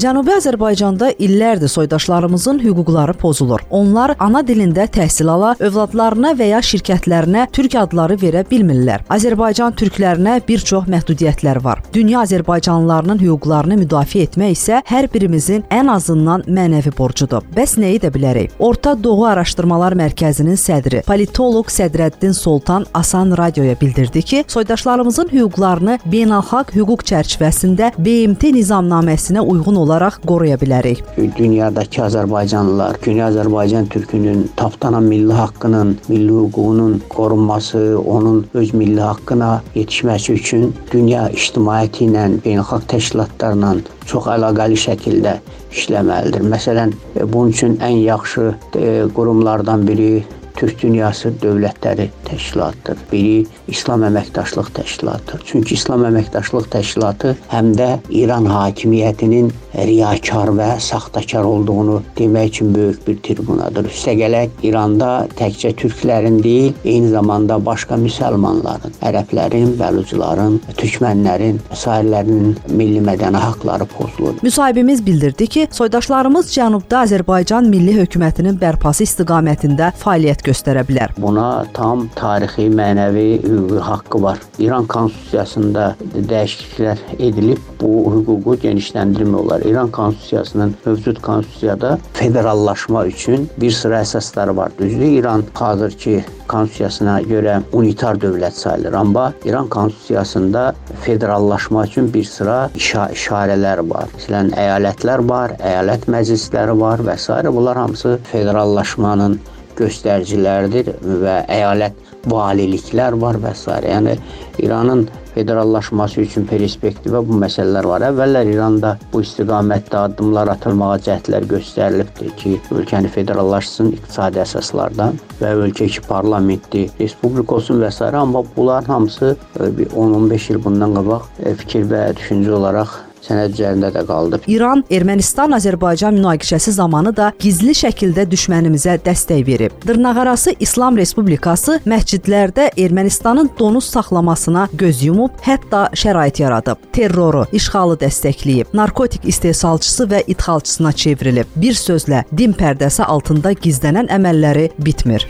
Cənubi Azərbaycanda illərdir soydaşlarımızın hüquqları pozulur. Onlar ana dilində təhsil ala, övladlarına və ya şirkətlərinə türk adları verə bilmirlər. Azərbaycan türklərinə bir çox məhdudiyyətlər var. Dünya azərbaycanlılarının hüquqlarını müdafiə etmək isə hər birimizin ən azından mənəvi borcudur. Bəs nə edə bilərik? Orta Doğu Araşdırmalar Mərkəzinin sədri, politoloq Sədrəddin Soltan Asan radioya bildirdi ki, soydaşlarımızın hüquqlarını beynəlxalq hüquq çərçivəsində BMT nizamnaməsinə uyğun olaraq olaraq qoruya bilərik. Dünyadakı Azərbaycanlılar, Güney Azərbaycan türkünün tapdanan milli haqqının, milli hüququnun qorunması, onun öz milli haqqına yetişməsi üçün dünya ictimaiyyəti ilə, beynəlxalq təşkilatlarla çox əlaqəli şəkildə işləməlidir. Məsələn, bunun üçün ən yaxşı e, qurumlardan biri Türk Dünyası Dövlətləri Təşkilatıdır. Biri İslam Əməkdaşlıq Təşkilatıdır. Çünki İslam Əməkdaşlıq Təşkilatı həm də İran hakimiyyətinin riyakar və saxtakar olduğunu demək üçün böyük bir tribunadır. Üstəgələk İranda təkcə türklərin deyil, eyni zamanda başqa müsəlmanların, ərəblərin, bəlucuların, türkmənlərin, sairlərinin milli mədəni haqqları pozulur. Müsahibimiz bildirdi ki, soydaşlarımız Cənubda Azərbaycan milli hökumətinin bərpası istiqamətində fəaliyyət göstərə bilər. Buna tam tarixi, mənəvi hüquqi haqqı var. İran konstitusiyasında dəyişikliklər edilib bu hüququ genişləndirmək olar. İran konstitusiyasının mövcud konstitusiyada federallaşma üçün bir sıra əsasları var. Düzdür, İran hazırki konstitusiyasına görə unitar dövlət sayılır. Amma İran konstitusiyasında federallaşma üçün bir sıra işarələr var. Məsələn, əyalətlər var, əyalət məclisləri var və s. bunlar hamısı federallaşmanın göstəricilərdir və əyalət valiliklər var və s. Yəni İranın federallaşması üçün perspektivə bu məsələlər var. Əvvəllər İranda bu istiqamətdə addımlar atılmağa cəhdlər göstərilibdir ki, ölkəni federallaşsın iqtisadi əsaslardan və ölkə ki parlamentli respublika olsun və s. amma bunların hamısı 10-15 il bundan qabaq e, fikir və düşüncə olaraq sənəd üzərində də qaldı. İran Ermənistan-Azərbaycan münaqişəsi zamanı da gizli şəkildə düşmənimizə dəstək verib. Dırnaqarası İslam Respublikası məscidlərdə Ermənistanın donuz saxlamasına göz yumub, hətta şərait yaradıb. Terroru, işğalı dəstəkləyib, narkotik istehsalçısı və idxalçısına çevrilib. Bir sözlə, din pərdəsi altında gizlənən əməlləri bitmir.